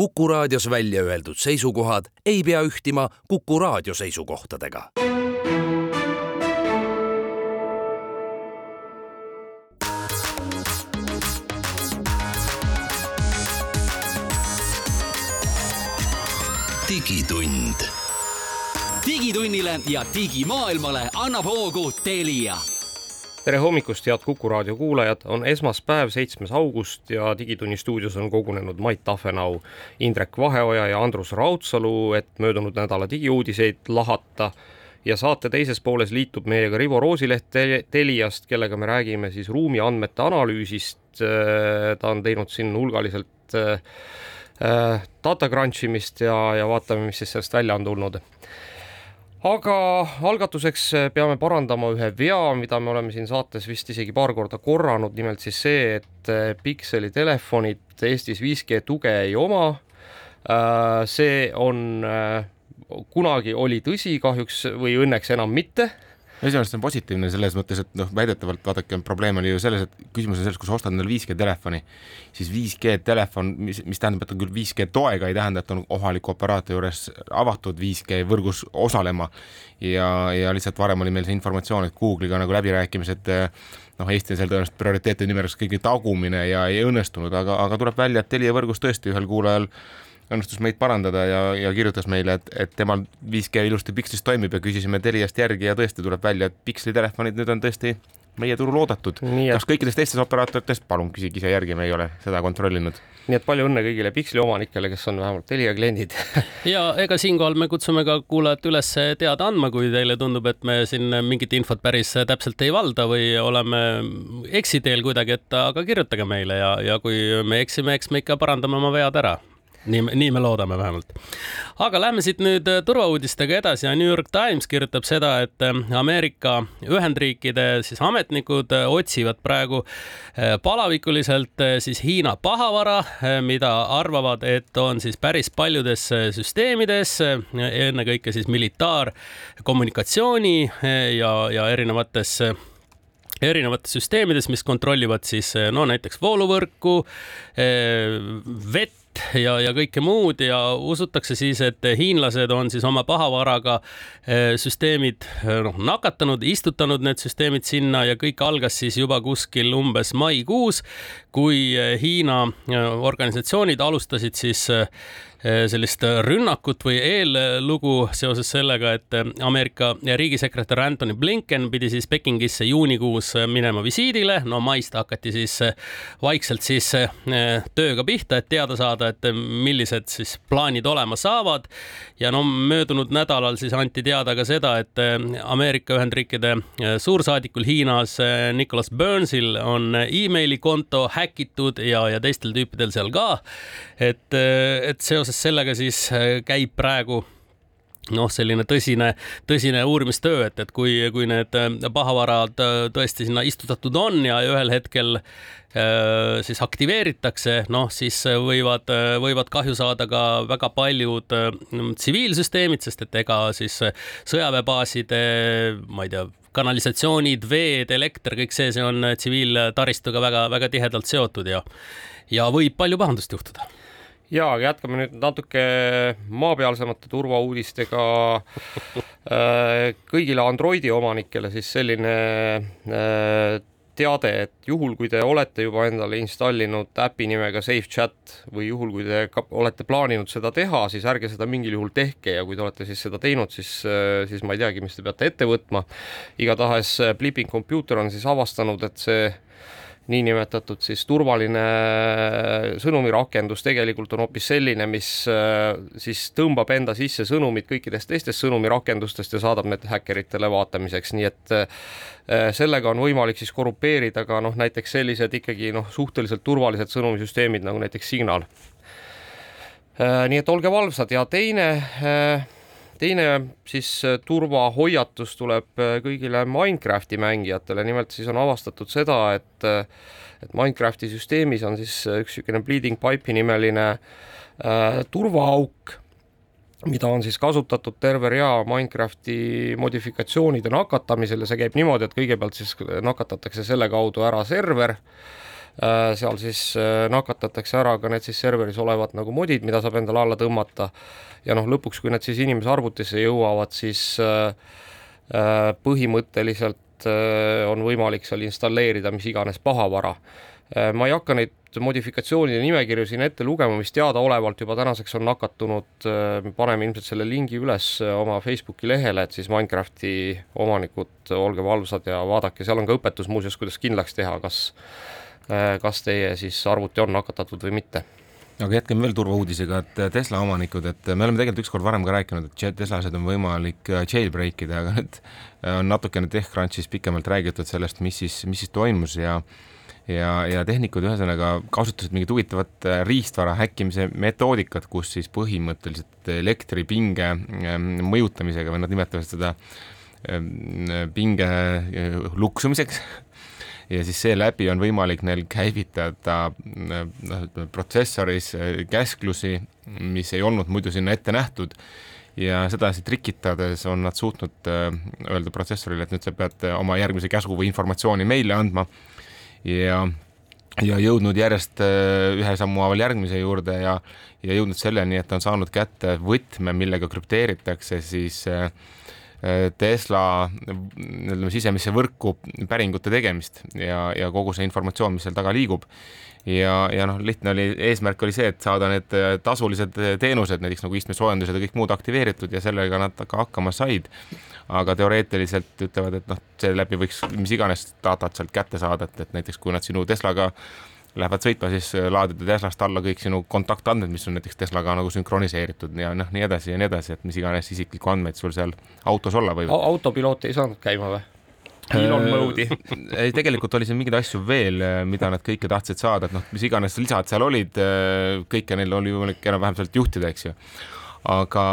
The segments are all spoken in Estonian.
Kuku raadios välja öeldud seisukohad ei pea ühtima Kuku raadio seisukohtadega. digitund. digitunnile ja digimaailmale annab hoogu Telia tere hommikust, head Kuku raadio kuulajad, on esmaspäev, seitsmes august ja Digitunni stuudios on kogunenud Mait Tafenau, Indrek Vaheoja ja Andrus Raudsalu, et möödunud nädala digiuudiseid lahata. ja saate teises pooles liitub meiega Rivo Roosileht Teliast, kellega me räägime siis ruumiandmete analüüsist. ta on teinud siin hulgaliselt äh, data crunch imist ja, ja vaatame, mis siis sellest välja on tulnud aga algatuseks eh, peame parandama ühe vea, mida me oleme siin saates vist isegi paar korda korranud, nimelt siis see, et eh, Pixeli telefonid Eestis 5G tuge ei oma. Äh, see on, äh, kunagi oli tõsi, kahjuks või õnneks enam mitte iseenesest on positiivne selles mõttes, et noh, väidetavalt vaadake, probleem oli ju selles, et küsimus on selles, kui sa ostad endale 5G telefoni, siis 5G telefon, mis, mis tähendab, et on küll 5G toega, ei tähenda, et on kohaliku operaatori juures avatud 5G võrgus osalema. ja, ja lihtsalt varem oli meil see informatsioon, et Google'iga nagu läbirääkimised noh, Eesti on seal tõenäoliselt prioriteetide nimekirjas kõige tagumine ja ei õnnestunud, aga, aga tuleb välja, et Telia võrgus tõesti ühel kuulajal õnnestus meid parandada ja, ja kirjutas meile, et, et temal 5G ilusti Pixlis toimib ja küsisime Teliast järgi ja tõesti tuleb välja, et Pixli telefonid nüüd on tõesti meie turul oodatud. kas kõikidest teistest operaatoritest, palun küsige ise järgi, me ei ole seda kontrollinud. nii et palju õnne kõigile Pixli omanikele, kes on vähemalt Telia kliendid ja ega siinkohal me kutsume ka kuulajat üles teada andma, kui teile tundub, et me siin mingit infot päris täpselt ei valda või oleme eksiteel kuidagi, et aga kirjutage meile ja, ja kui me eksime, eks me ikka parandame oma vead ära nii, nii me loodame vähemalt. aga lähme siit nüüd äh, turvauudistega edasi ja New York Times kirjutab seda, et äh, Ameerika Ühendriikide siis ametnikud äh, otsivad praegu palavikuliselt siis Hiina pahavara, mida arvavad, et on siis päris paljudes süsteemides, ennekõike siis militaarkommunikatsiooni ja, ja erinevates erinevates süsteemides, mis kontrollivad siis no näiteks vooluvõrku, vett, ja, ja kõike muud ja usutakse siis, et hiinlased on siis oma pahavaraga eh, süsteemid eh, noh nakatanud, istutanud need süsteemid sinna ja kõik algas siis juba kuskil umbes maikuus, kui eh, Hiina organisatsioonid alustasid siis sellist rünnakut või eellugu seoses sellega, et eh, Ameerika riigisekretär Anthony Blinken pidi siis Pekingisse juunikuus eh, minema visiidile. no maist hakati siis vaikselt siis tööga pihta, et teada saada, et millised siis plaanid olema saavad. ja no möödunud nädalal siis anti teada ka seda, et Ameerika Ühendriikide suursaadikul Hiinas Nicholas Burnsil on emaili konto häkitud ja, ja teistel tüüpidel seal ka. et, et seoses seoses sellega siis äh, käib praegu noh, selline tõsine, tõsine uurimistöö, et, et kui, kui need äh, pahavarad äh, tõesti sinna istutatud on ja ühel hetkel siis aktiveeritakse, noh, siis võivad, võivad kahju saada ka väga paljud tsiviilsüsteemid, sest et ega siis sõjaväebaaside, ma ei tea, kanalisatsioonid, veed, elekter, kõik see, see on tsiviiltaristuga väga-väga tihedalt seotud ja, ja võib palju pahandust juhtuda ja jätkame nüüd natuke maapealsemate turvauudistega. Äh, kõigile Androidi omanikele siis selline äh, teade, et juhul, kui te olete juba endale installinud äpi nimega SafeChat või juhul, kui te olete plaaninud seda teha, siis ärge seda mingil juhul tehke ja kui te olete siis seda teinud, siis, äh, siis ma ei teagi, mis te peate ette võtma. igatahes Blipping Computer on siis avastanud, et see niinimetatud siis turvaline sõnumirakendus tegelikult on hoopis selline, mis äh, siis tõmbab enda sisse sõnumid kõikidest teistest sõnumirakendustest ja saadab need häkkeritele vaatamiseks, nii et äh, sellega on võimalik siis korrupeerida ka noh, näiteks sellised ikkagi noh, suhteliselt turvalised sõnumisüsteemid nagu näiteks Signal. Äh, nii et olge valvsad ja teine teine siis äh, turvahoiatus tuleb äh, kõigile Minecrafti mängijatele, nimelt siis on avastatud seda, et äh, et Minecrafti süsteemis on siis üks niisugune Bleeding Pipe'i nimeline äh, turvaauk, mida on siis kasutatud terve rea Minecrafti modifikatsioonide nakatamisel ja see käib niimoodi, et kõigepealt siis nakatatakse selle kaudu ära server seal siis nakatatakse ära ka need siis serveris olevad nagu modid, mida saab endale alla tõmmata ja noh, lõpuks, kui need siis inimese arvutisse jõuavad, siis põhimõtteliselt on võimalik seal installeerida mis iganes pahavara. ma ei hakka neid modifikatsioonide nimekirju siin ette lugema, mis teadaolevalt juba tänaseks on nakatunud, äh, paneme ilmselt selle lingi üles äh, oma Facebooki lehele, et siis Minecrafti omanikud, olge valvsad ja vaadake, seal on ka õpetus muuseas, kuidas kindlaks teha, kas äh, kas teie siis arvuti on nakatatud või mitte? Aga jätkame veel turvauudisega, et Tesla omanikud, et me oleme tegelikult ükskord varem ka rääkinud, et Teslasid on võimalik jailbreak ida, aga nüüd on natukene TechCrunchis pikemalt räägitud sellest, mis siis, mis siis toimus ja ja, ja tehnikud ühesõnaga kasutasid mingit huvitavat äh, riistvara häkkimise metoodikat, kus siis põhimõtteliselt elektripinge ähm, mõjutamisega või nad nimetavad seda ähm, pinge äh, luksumiseks ja siis seeläbi on võimalik neil käivitada äh, noh, ütleme protsessoris käsklusi, mis ei olnud muidu sinna ette nähtud. Ja sedasi trikitades on nad suutnud öelda protsessorile, et nüüd sa pead oma järgmise käsu või informatsiooni meile andma. Ja ja jõudnud järjest äh, ühe sammu haaval järgmise juurde ja, ja jõudnud selleni, et on saanud kätte võtme, millega krüpteeritakse siis äh, äh, Tesla ütleme sisemisse võrku päringute tegemist ja, ja kogu see informatsioon, mis seal taga liigub. ja, ja noh, lihtne oli, eesmärk oli see, et saada need tasulised teenused, näiteks nagu istmesoojendused ja kõik muud aktiveeritud ja sellega nad ka hakkama said aga teoreetiliselt ütlevad, et noh, seeläbi võiks mis iganes datat sealt kätte saada, et, et näiteks kui nad sinu Teslaga lähevad sõitma, siis laadida Teslast alla kõik sinu kontaktandmed, mis on näiteks Teslaga nagu sünkroniseeritud ja noh, nii edasi ja nii edasi, et mis iganes isiklikku andmeid sul seal autos olla võivad. autopiloot ei saanud käima või? Elon Mode'i ei, tegelikult oli siin mingeid asju veel, mida nad kõike tahtsid saada, et noh, mis iganes lisad seal olid, kõike neil oli võimalik enam-vähem sealt juhtida, eks ju aga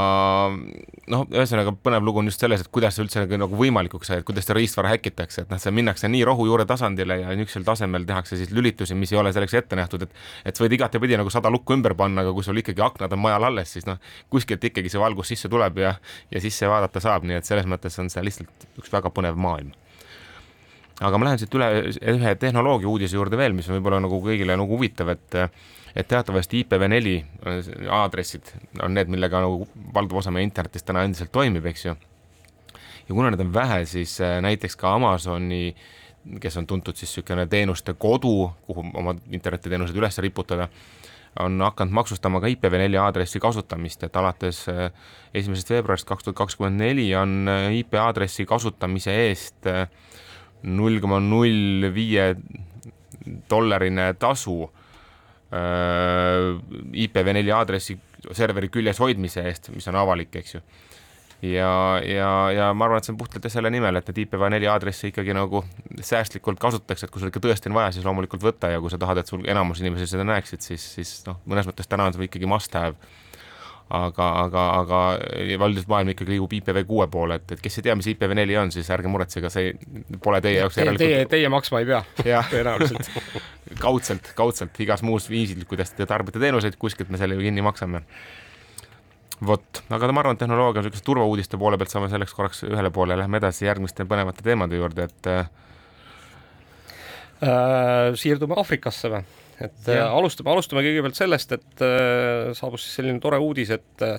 noh, ühesõnaga põnev lugu on just selles, et kuidas see üldse nagu, nagu võimalikuks sai, et kuidas seda riistvara häkitakse, et noh, see minnakse nii rohujuure tasandile ja niisugusel tasemel tehakse siis lülitusi, mis ei ole selleks ette nähtud, et et sa võid igatepidi nagu sada lukku ümber panna, aga kui sul ikkagi aknad on majal alles, siis noh, kuskilt ikkagi see valgus sisse tuleb ja ja sisse vaadata saab, nii et selles mõttes on see lihtsalt üks väga põnev maailm aga ma lähen siit üle ühe tehnoloogia uudise juurde veel, mis on võib-olla nagu kõigile nagu huvitav, et et teatavasti IPv4 äh, aadressid on need, millega nagu valdav osa meie internetist täna endiselt toimib, eks ju. ja kuna neid on vähe, siis äh, näiteks ka Amazoni, kes on tuntud siis niisugune teenuste kodu, kuhu oma internetiteenused üles riputada, on hakanud maksustama ka IPv4 aadressi kasutamist, et alates äh, esimesest veebruarist kaks tuhat kakskümmend neli on IP aadressi kasutamise eest null koma null viie dollarine tasu Äh, IPv4 aadressi serveri küljes hoidmise eest, mis on avalik, eks ju. ja, ja, ja ma arvan, et see on puhtalt selle nimel, et need IPv4 aadressi ikkagi nagu säästlikult kasutatakse, et kui sul ikka tõesti on vaja, siis loomulikult võta ja kui sa tahad, et sul enamus inimesi seda näeksid, siis, siis noh, mõnes mõttes täna on see ikkagi must have aga, aga, aga valdav maailm ikkagi liigub IPv6 poole, et, et kes ei tea, mis IPv4 on, siis ärge muretsege, see pole teie jaoks järelikult. Teie, teie maksma ei pea tõenäoliselt kaudselt, kaudselt igas muus viisil, kuidas te tarbite teenuseid, kuskilt me selle ju kinni maksame. vot, aga ma arvan, et tehnoloogia niisuguste turvauudiste poole pealt saame selleks korraks ühele poole, lähme edasi järgmiste põnevate teemade juurde, et äh, siirdume Aafrikasse või? Et ja. Äh, alustame, alustame kõigepealt sellest, et äh, saabus siis selline tore uudis, et äh,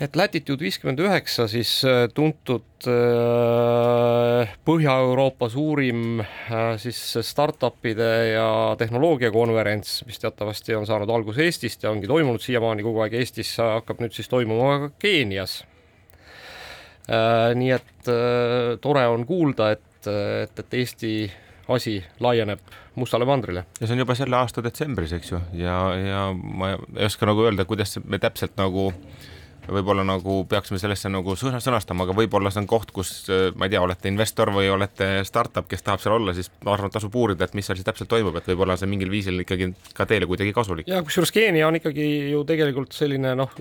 et Latitude viiskümmend üheksa siis tuntud Põhja-Euroopa suurim siis startup'ide ja tehnoloogiakonverents, mis teatavasti on saanud alguse Eestist ja ongi toimunud siiamaani kogu aeg Eestis, hakkab nüüd siis toimuma ka Keenias. nii et tore on kuulda, et, et, et Eesti asi laieneb Mustale mandrile. ja see on juba selle aasta detsembris, eks ju, ja, ja ma ei oska nagu öelda, kuidas me täpselt nagu äh, võib-olla nagu peaksime sellesse nagu sõnastama, aga võib-olla see on koht, kus ma ei tea, olete investor või olete startup, kes tahab seal olla, siis ma arvan, et tasub uurida, et mis seal siis täpselt toimub, et võib-olla see mingil viisil ikkagi ka teile kuidagi kasulik. ja kusjuures Keenia on ikkagi ju tegelikult selline noh,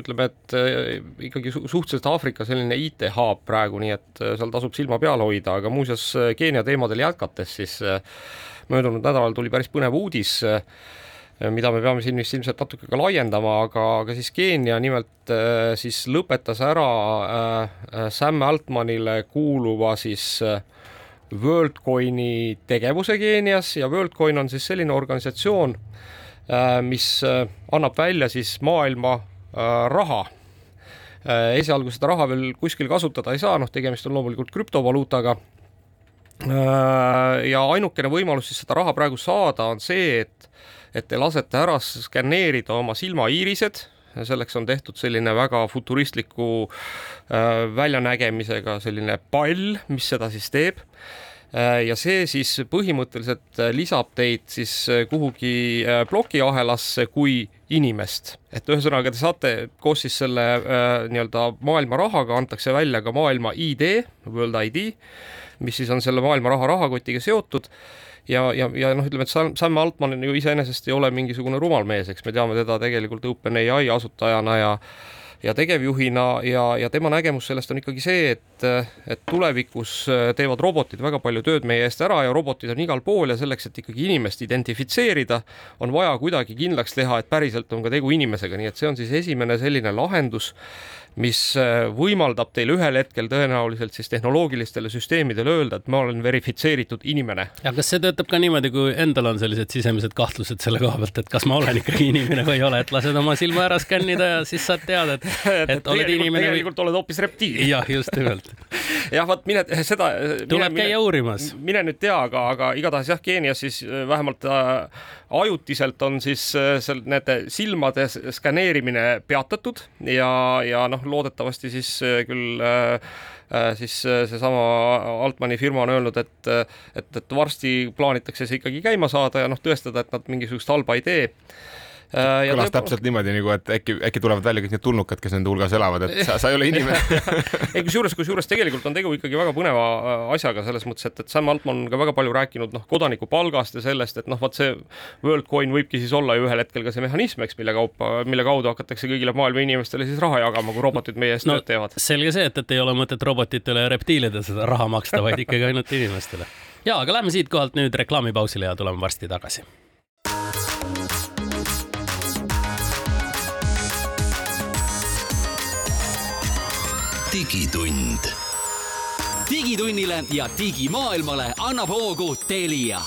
ütleme, et äh, ikkagi suhteliselt Aafrika selline IT-hub praegu, nii et äh, seal tasub silma peal hoida, aga muuseas äh, Keenia teemadel jätkates, siis möödunud nädalal tuli päris põnev uudis Äh, mida me peame siin vist ilmselt natuke ka laiendama, aga, aga siis Keenia nimelt äh, siis lõpetas ära äh, Sam Altmanile kuuluva siis WorldCoini tegevuse Keenias ja WorldCoin on siis selline organisatsioon, mis annab välja siis maailma raha. Esialgu seda raha veel kuskil kasutada ei saa, noh, tegemist on loomulikult krüptovaluutaga. Äh, ja ainukene võimalus siis seda raha praegu saada on see, et, et te lasete ära skaneerida oma silmaiirised, selleks on tehtud selline väga futuristliku äh, väljanägemisega selline pall, mis seda siis teeb. Äh, ja see siis põhimõtteliselt lisab teid siis kuhugi plokiahelasse kui inimest, et ühesõnaga te saate koos siis selle nii-öelda maailma rahaga antakse välja ka maailma ID, World ID mis siis on selle maailma raha rahakotiga seotud ja, ja, ja noh, ütleme, et Sam, Sam Altman ju iseenesest ei ole mingisugune rumal mees, eks me teame teda tegelikult OpenAI asutajana ja ja tegevjuhina ja, ja tema nägemus sellest on ikkagi see, et, et tulevikus teevad robotid väga palju tööd meie eest ära ja robotid on igal pool ja selleks, et ikkagi inimest identifitseerida, on vaja kuidagi kindlaks teha, et päriselt on ka tegu inimesega, nii et see on siis esimene selline lahendus mis äh, võimaldab teil ühel hetkel tõenäoliselt siis tehnoloogilistele süsteemidele öelda, et ma olen verifitseeritud inimene. ja kas see töötab ka niimoodi, kui endal on sellised sisemised kahtlused selle koha pealt, et kas ma olen ikkagi inimene või ei ole, et lased oma silma ära skannida ja siis saad teada, et, et, oled inimene või. tegelikult oled hoopis reptiil. jah, just nimelt. jah, vot mine seda. tuleb käia uurimas. mine nüüd tea, aga, aga igatahes jah, Keenias siis äh, vähemalt äh, ajutiselt on siis äh, seal nende silmade skaneerimine peatatud ja, ja noh, loodetavasti siis äh, küll äh, äh, siis seesama Altmani firma on öelnud, et, et, et varsti plaanitakse see ikkagi käima saada ja noh, tõestada, et nad mingisugust halba ei tee Äh, kõlas täpselt niimoodi nagu, et äkki, äkki tulevad välja kõik need tulnukad, kes nende hulgas elavad, et sa, sa ei ole inimene ei, kusjuures, kusjuures tegelikult on tegu ikkagi väga põneva äh, asjaga selles mõttes, et, et Sam Altman on ka väga palju rääkinud noh, kodanikupalgast ja sellest, et noh, vot see WorldCoin võibki siis olla ju ühel hetkel ka see mehhanism, eks, mille kaupa, mille kaudu hakatakse kõigile maailma inimestele siis raha jagama, kui robotid meie eest no, tööd teevad. selge see, et, et ei ole mõtet robotitele ja reptiilidele seda raha maksta, vaid ikkagi ainult inimestele. ja, aga lähme siitkohalt nüüd reklaamipausile ja tuleme varsti tagasi digitund. digitunnile ja digimaailmale annab hoogu Telia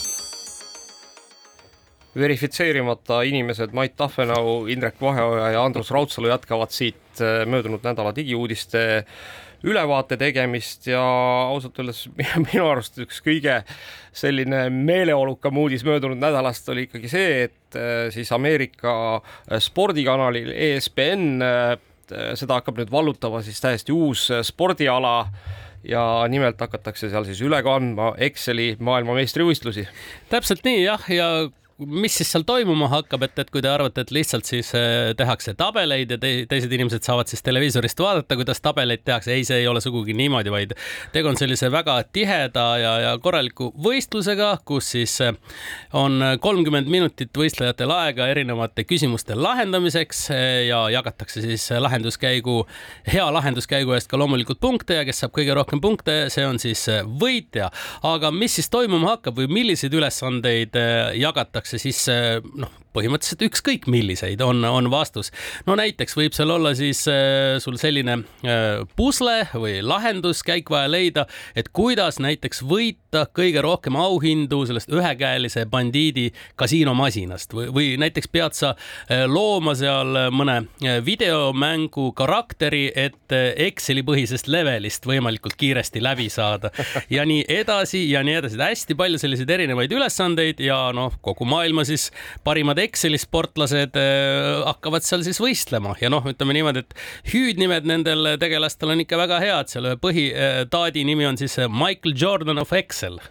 verifitseerimata inimesed Mait Tafenau, Indrek Vaheoja ja Andrus Raudsalu jätkavad siit äh, möödunud nädala digiuudiste ülevaate tegemist ja ausalt öeldes minu arust üks kõige selline meeleolukam uudis möödunud nädalast oli ikkagi see, et äh, siis Ameerika äh, spordikanalil ESPN et äh, seda hakkab nüüd vallutama siis täiesti uus äh, spordiala ja nimelt hakatakse seal siis üle kandma Exceli maailmameistrivõistlusi. täpselt nii jah, ja mis siis seal toimuma hakkab, et, et kui te arvate, et lihtsalt siis äh, tehakse tabeleid ja te, teised inimesed saavad siis televiisorist vaadata, kuidas tabeleid tehakse, ei, see ei ole sugugi niimoodi, vaid tegu on sellise väga tiheda ja, ja korraliku võistlusega, kus siis äh, on kolmkümmend minutit võistlejatel aega erinevate küsimuste lahendamiseks äh, ja jagatakse siis lahenduskäigu, hea lahenduskäigu eest ka loomulikult punkte ja kes saab kõige rohkem punkte, see on siis võitja. aga mis siis toimuma hakkab või milliseid ülesandeid jagatakse? Tehakse, siis noh, põhimõtteliselt ükskõik milliseid on, on vastus. no näiteks võib seal olla siis äh, sul selline äh, pusle või lahenduskäik vaja leida, et kuidas näiteks võita kõige rohkem auhindu sellest ühekäelise bandiidi kasiinomasinast või, või näiteks pead sa äh, looma seal mõne videomängu karakteri, et Exceli põhisest levelist võimalikult kiiresti läbi saada ja nii edasi ja nii edasi. hästi palju selliseid erinevaid ülesandeid ja noh, kogu maailma siis parimad Exceli sportlased äh, hakkavad seal siis võistlema. Ja noh, ütleme niimoodi, et hüüdnimed nendel tegelastel on ikka väga head, seal ühe põhitaadi nimi on siis Michael Jordan of Excel.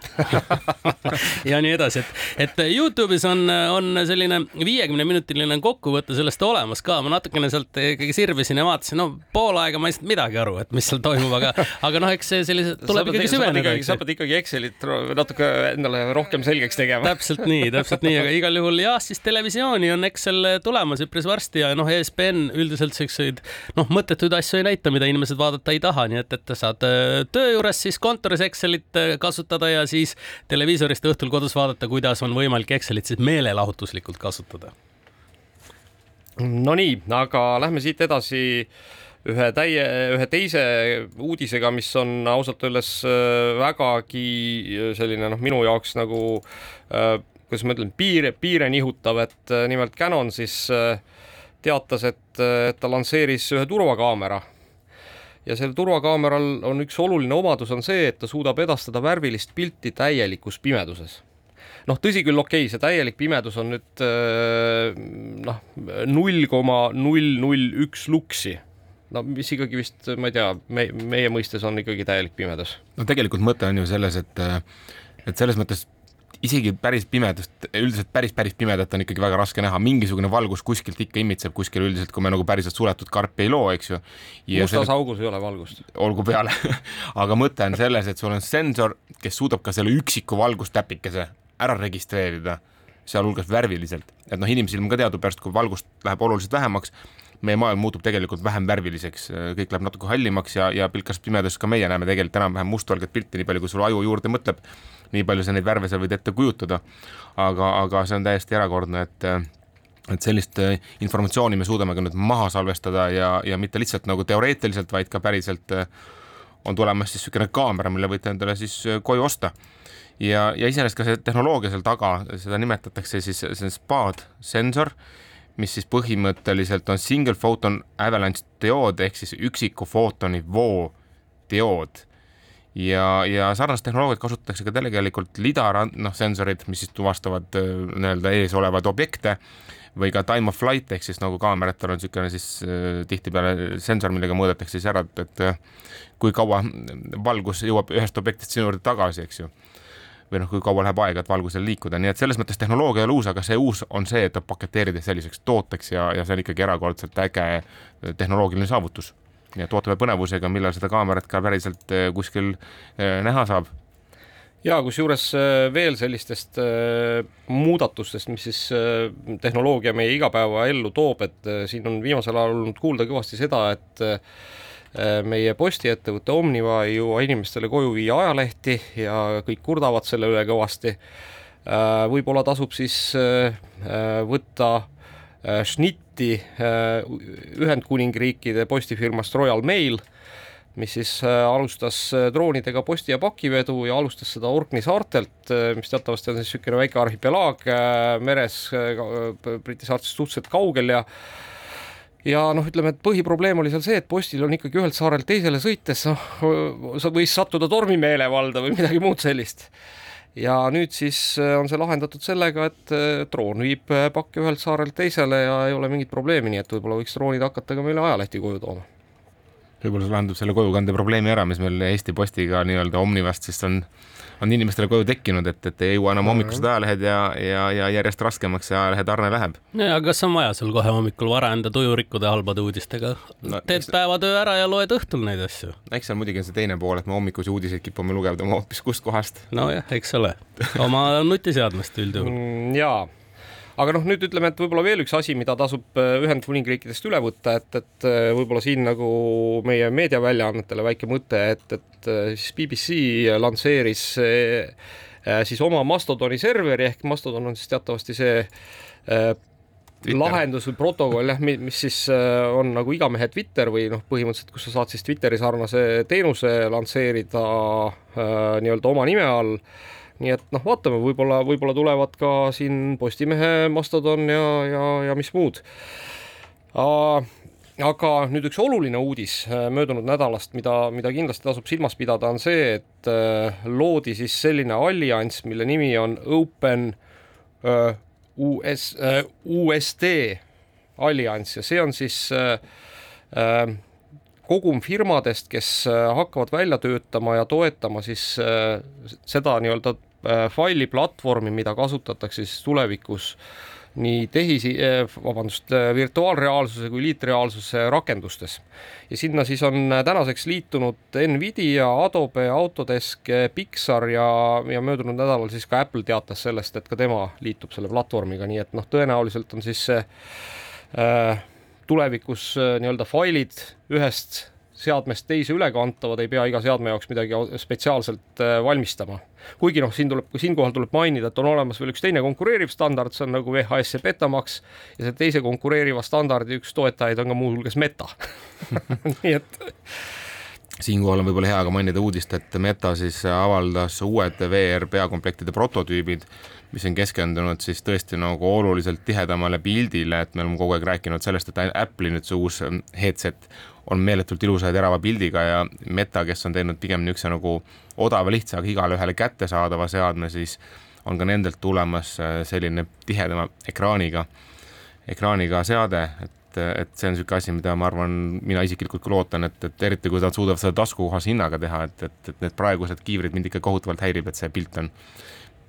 Ja nii edasi, et, et Youtube'is on, on selline viiekümne minutiline kokkuvõte sellest olemas ka, ma natukene sealt ikkagi sirvisin ja vaatasin, no pool aega ma ei saanud midagi aru, et mis seal toimub, aga, aga noh, eks see sellise tuleb ikkagi süveneda. sa pead ikkagi Excelit natuke endale rohkem selgeks tegema. täpselt nii, täpselt nii, aga igal juhul jah, siis tele televisiooni on Excel tulemas üpris varsti ja noh, ESPN üldiselt siukseid noh, mõttetuid asju ei näita, mida inimesed vaadata ei taha, nii et, et saad äh, töö juures siis kontoris Excelit äh, kasutada ja siis televiisorist õhtul kodus vaadata, kuidas on võimalik Excelit siis meelelahutuslikult kasutada. Nonii, aga lähme siit edasi ühe täie, ühe teise uudisega, mis on ausalt öeldes vägagi selline noh, minu jaoks nagu kuidas ma ütlen, piire, piire nihutav, et nimelt Canon siis teatas, et, et ta lansseeris ühe turvakaamera. Ja sellel turvakaameral on üks oluline omadus, on see, et ta suudab edastada värvilist pilti täielikus pimeduses. Noh, tõsi küll, okei okay,, see täielik pimedus on nüüd äh, noh, null koma null null üks luksi. No mis ikkagi vist, ma ei tea, me, meie mõistes on ikkagi täielik pimedus. no tegelikult mõte on ju selles, et, et selles mõttes isegi päris pimedust, üldiselt päris, päris pimedat on ikkagi väga raske näha, mingisugune valgus kuskilt ikka imitseb kuskil üldiselt, kui me nagu päriselt suletud karpi ei loo, eks ju. mustas selle... augus ei ole valgust. olgu peale aga mõte on selles, et sul on sensor, kes suudab ka selle üksiku valgustäpikese ära registreerida, sealhulgas värviliselt, et noh, inimesilm ka teadupärast, kui valgust läheb oluliselt vähemaks, meie maailm muutub tegelikult vähem värviliseks, kõik läheb natuke hallimaks ja, ja pilkas pimedas ka meie näeme tegelikult enam-vähem mustvalget pilti, nii palju kui sul aju juurde mõtleb nii palju sa neid värve seal võid ette kujutada. aga, aga see on täiesti erakordne, et et sellist äh, informatsiooni me suudame ka nüüd maha salvestada ja, ja mitte lihtsalt nagu teoreetiliselt, vaid ka päriselt äh, on tulemas siis niisugune kaamera, mille võite endale siis äh, koju osta. ja, ja iseenesest ka see tehnoloogia seal taga, seda nimetatakse siis, see on SPAD sensor, mis siis põhimõtteliselt on single photon avalanche diood ehk siis üksiku footoni voo diood ja, ja sarnast tehnoloogiat kasutatakse ka tegelikult lidar, noh, sensorid, mis siis tuvastavad äh, nii-öelda ees olevaid objekte või ka time of flight ehk siis nagu kaameratel on niisugune siis äh, tihtipeale sensor, millega mõõdetakse siis ära, et, et äh, kui kaua valgus jõuab ühest objektist sinu juurde tagasi, eks ju. Või noh, kui kaua läheb aega, et valgusel liikuda, nii et selles mõttes tehnoloogia ei ole uus, aga see uus on see, et ta paketeerida selliseks tooteks ja, ja see on ikkagi erakordselt äge tehnoloogiline saavutus. Nii et ootame põnevusega, millal seda kaamerat ka päriselt eh, kuskil eh, näha saab. Ja kusjuures veel sellistest muudatustest, mis siis tehnoloogia meie igapäevaellu toob, et siin on viimasel ajal olnud kuulda kõvasti seda, et meie postiettevõte Omniva ei jõua inimestele koju viia ajalehti ja kõik kurdavad selle üle kõvasti. võib-olla tasub siis võtta Äh, šnitti äh, Ühendkuningriikide postifirmast Royal Mail, mis siis äh, alustas droonidega posti- ja pakivedu ja alustas seda Orkney saartelt, mis teatavasti on siis niisugune väike arhipelaag meres Briti saartest suhteliselt kaugel ja ja noh, ütleme, et põhiprobleem oli seal see, et postil on ikkagi ühelt saarelt teisele sõites, noh, võis sattuda tormimeelevalda või midagi muud sellist ja nüüd siis äh, on see lahendatud sellega, et äh, droon viib äh, pakke ühelt saarelt teisele ja ei ole mingit probleemi, nii et võib-olla võiks droonid hakata ka meile ajalehti koju tooma. Võib-olla see lahendab selle kojukande probleemi ära, mis meil Eesti Postiga nii-öelda Omnivast siis on on inimestele koju tekkinud, et, et ei jõua enam hommikused ajalehed ja, ja, ja järjest raskemaks see ajalehe tarne läheb. ja kas on vaja sul kohe hommikul vara enda tuju rikkuda halbade uudistega no,? teed eks... päevatöö ära ja loed õhtul neid asju. eks seal muidugi on see teine pool, et me hommikusi uudiseid kipume lugema hoopis kust kohast. nojah, eks ole, oma nutiseadmest üldjuhul mm,. jaa aga noh, nüüd ütleme, et võib-olla veel üks asi, mida tasub äh, Ühendkuningriikidest üle võtta, et, et äh, võib-olla siin nagu meie meediaväljaannetele väike mõte, et, et äh, siis BBC lansseeris siis oma Mastodoni serveri ehk Mastodon on siis teatavasti see Twitter. lahendus või protokoll jah, mis siis on nagu igamehe Twitter või noh, põhimõtteliselt, kus sa saad siis Twitteri sarnase teenuse lansseerida nii-öelda oma nime all nii et noh, vaatame, võib-olla, võib-olla tulevad ka siin Postimehe, Mastodon ja, ja, ja mis muud. aga nüüd üks oluline uudis äh, möödunud nädalast, mida, mida kindlasti tasub silmas pidada, on see, et äh, loodi siis selline allianss, mille nimi on Open äh, US USD allianss ja see on siis kogum firmadest, kes hakkavad välja töötama ja toetama siis seda nii-öelda Äh, failiplatvormi, mida kasutatakse siis tulevikus nii tehisi, äh, vabandust, äh, virtuaalreaalsuse kui liitreaalsuse rakendustes. ja sinna siis on tänaseks liitunud Nvidia, Adobe, Autodesk, Pixar ja, ja möödunud nädalal siis ka Apple teatas sellest, et ka tema liitub selle platvormiga, nii et noh, tõenäoliselt on siis see äh, tulevikus nii-öelda failid ühest seadmest teise ülekantavad, ei pea iga seadme jaoks midagi spetsiaalselt äh, valmistama. kuigi noh, siin tuleb, siinkohal tuleb mainida, et on olemas veel üks teine konkureeriv standard, see on nagu VHS ja Betamax ja selle teise konkureeriva standardi üks toetajaid on ka muuhulgas Meta nii et siinkohal on võib-olla hea ka mainida uudist, et Meta siis avaldas uued VR peakomplektide prototüübid, mis on keskendunud siis tõesti nagu oluliselt tihedamale pildile, et me oleme kogu aeg rääkinud sellest, et Apple'i nüüd see uus headset on meeletult ilusa ja terava pildiga ja Meta, kes on teinud pigem niisuguse nagu odava, lihtsa, aga igale ühele kättesaadava seadme, siis on ka nendelt tulemas äh, selline tihedama ekraaniga, ekraaniga seade, et, et see on niisugune asi, mida ma arvan, mina isiklikult ka lootan, et, et eriti kui nad suudavad seda taskukohase hinnaga teha, et, et, et need praegused kiivrid mind ikka kohutavalt häirib, et see pilt on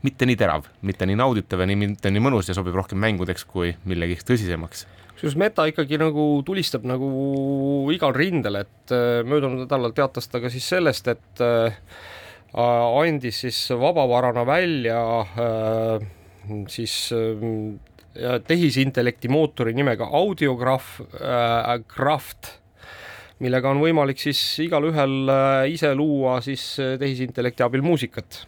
mitte nii terav, mitte nii nauditav ja nii, mitte nii mõnus ja sobib rohkem mängudeks kui millegiks tõsisemaks kusjuures Meta ikkagi nagu tulistab nagu igal rindel, et äh, möödunud nädalal teatas ta ka siis sellest, et äh, andis siis vabavarana välja äh, siis tehisintellekti mootori nimega Audiograph äh,, Craft, millega on võimalik siis igalühel ise luua siis tehisintellekti abil muusikat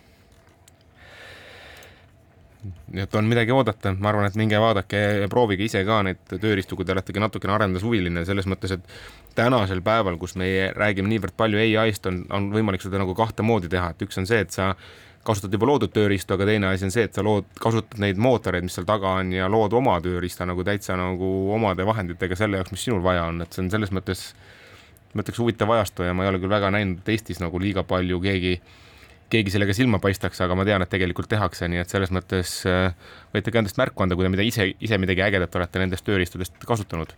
nii et on midagi oodata, ma arvan, et minge vaadake ja proovige ise ka neid tööriistu, kui te olete ka natukene arendushuviline, selles mõttes, et tänasel päeval, kus me räägime niivõrd palju ai-st, on, on võimalik seda nagu kahte moodi teha, et üks on see, et sa kasutad juba loodud tööriistu, aga teine asi on see, et sa lood, kasutad neid mootoreid, mis seal taga on ja lood oma tööriista nagu täitsa nagu omade vahenditega selle jaoks, mis sinul vaja on, et see on selles mõttes ma ütleks huvitav ajastu ja ma ei ole küll väga näinud, et Eestis nagu liiga palju keegi keegi sellega silma paistaks, aga ma tean, et tegelikult tehakse, nii et selles mõttes äh, võite ka endast märku anda, kui te mida ise, ise midagi ägedat olete nendest tööriistadest kasutanud.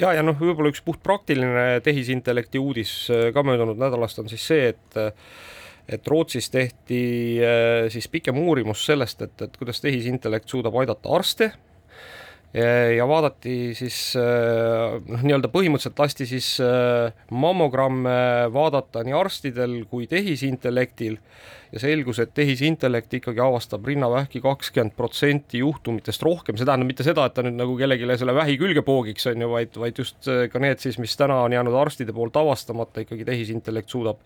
ja, ja noh, võib-olla üks puhtpraktiline tehisintellekti uudis äh, ka möödunud nädalast on siis see, et et Rootsis tehti äh, siis pikem uurimus sellest, et, et kuidas tehisintellekt suudab aidata arste ja vaadati siis noh, nii-öelda põhimõtteliselt lasti siis mammogramme vaadata nii arstidel kui tehisintellektil. Ja selgus, et tehisintellekt ikkagi avastab rinnavähki kakskümmend protsenti juhtumitest rohkem, see tähendab mitte seda, et ta nüüd nagu kellelegi selle vähi külge poogiks, on ju, vaid, vaid just ka need siis, mis täna on jäänud arstide poolt avastamata, ikkagi tehisintellekt suudab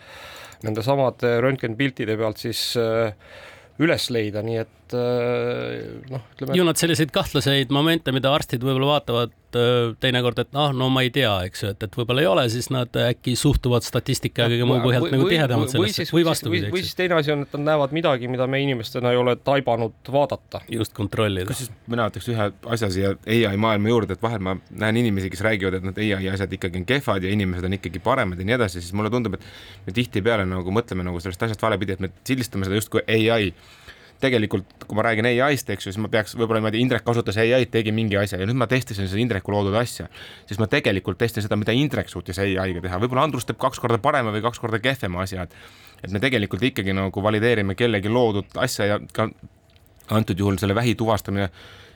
nende samade röntgenpiltide pealt siis äh, üles leida, nii et äh, noh, ütleme. ju nad selliseid kahtlaseid momente, mida arstid võib-olla vaatavad äh, teinekord, et noh, no ma ei tea, eks ju, et, et võib-olla ei ole, siis nad äkki suhtuvad statistika ja kõige muu põhjalt nagu tihedamalt sellesse või vastupidi. või siis teine asi on, et nad näevad midagi, mida me inimestena ei ole taibanud vaadata. just kontrollida. kusjuures mina võtaks ühe asja siia ai maailma juurde, et vahel ma näen inimesi, kes räägivad, et need ai asjad ikkagi on kehvad ja inimesed on ikkagi paremad ja nii edasi, siis mulle tundub, et me tihtipeale nagu mõtleme nagu sellest asjast valepidi, et me sildistame seda justkui ai tegelikult, kui ma räägin ai-st, eks ju, siis ma peaks võib-olla niimoodi, Indrek kasutas ai-d, tegi mingi asja ja nüüd ma testisin seda Indreku loodud asja, siis ma tegelikult testin seda, mida Indrek suutis ai-ga teha, võib-olla Andrus teeb kaks korda parema või kaks korda kehvema asja, et et me tegelikult ikkagi nagu valideerime kellegi loodud asja ja ka antud juhul selle vähi tuvastamine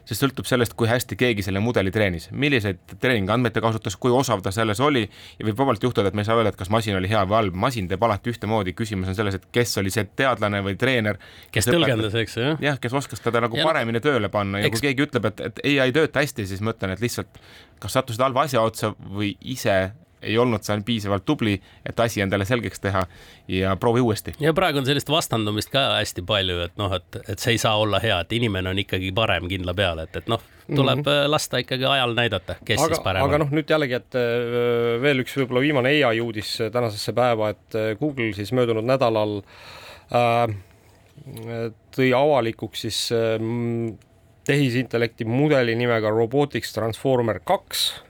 see sõltub sellest, kui hästi keegi selle mudeli treenis, milliseid treeningandmeid ta kasutas, kui osav ta selles oli ja võib vabalt juhtuda, et me ei saa öelda, et kas masin oli hea või halb, masin teeb alati ühtemoodi, küsimus on selles, et kes oli see teadlane või treener. kes tõlgendas, eks ju. jah, kes oskas teda nagu ja paremini tööle panna ja eks... kui keegi ütleb, et, et ei, ei tööta hästi, siis ma ütlen, et lihtsalt kas sattusid halva asja otsa või ise ei olnud seal piisavalt tubli, et asi endale selgeks teha ja proovi uuesti. ja praegu on sellist vastandumist ka hästi palju, et noh, et, et see ei saa olla hea, et inimene on ikkagi parem kindla peale, et, et noh, tuleb mm -hmm. lasta ikkagi ajal näidata, kes aga, siis parem aga on. aga noh, nüüd jällegi, et äh, veel üks võib-olla viimane ai uudis tänasesse päeva, et äh, Google siis möödunud nädalal äh, tõi avalikuks siis äh, tehisintellekti mudeli nimega Robotics Transformer kaks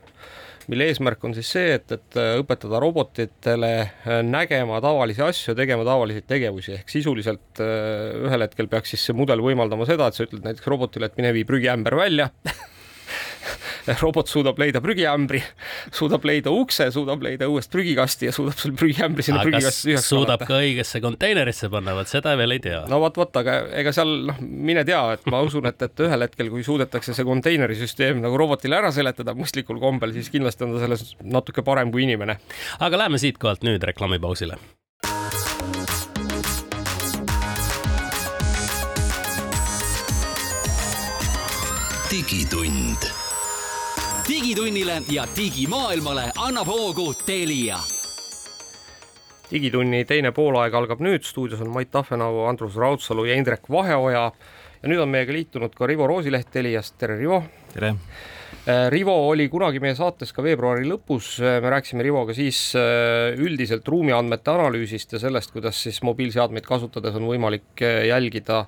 mille eesmärk on siis see, et, et äh, õpetada robotitele äh, nägema tavalisi asju, tegema tavalisi tegevusi, ehk sisuliselt äh, ühel hetkel peaks siis see mudel võimaldama seda, et sa ütled näiteks robotile, et mine vii prügiämber välja robot suudab leida prügiämbri, suudab leida ukse, suudab leida õuest prügikasti ja suudab selle prügiämbri sinna prügikasti tühjaks suudab ka õigesse konteinerisse panna, vot seda veel ei tea. no vot, vot, aga ega seal noh, mine tea, et ma usun, et, et ühel hetkel, kui suudetakse see konteinerisüsteem nagu robotile ära seletada mõistlikul kombel, siis kindlasti on ta selles natuke parem kui inimene. aga läheme siitkohalt nüüd reklaamipausile digitund digitunnile ja digimaailmale annab hoogu Telia digitunni teine poolaeg algab nüüd, stuudios on Mait Tahvenau, Andrus Raudsalu ja Indrek Vaheoja. ja nüüd on meiega liitunud ka Rivo Roosileht Teliast, tere Rivo. tere. Rivo oli kunagi meie saates ka veebruari lõpus, me rääkisime Rivoga siis üldiselt ruumiandmete analüüsist ja sellest, kuidas siis mobiilseadmeid kasutades on võimalik jälgida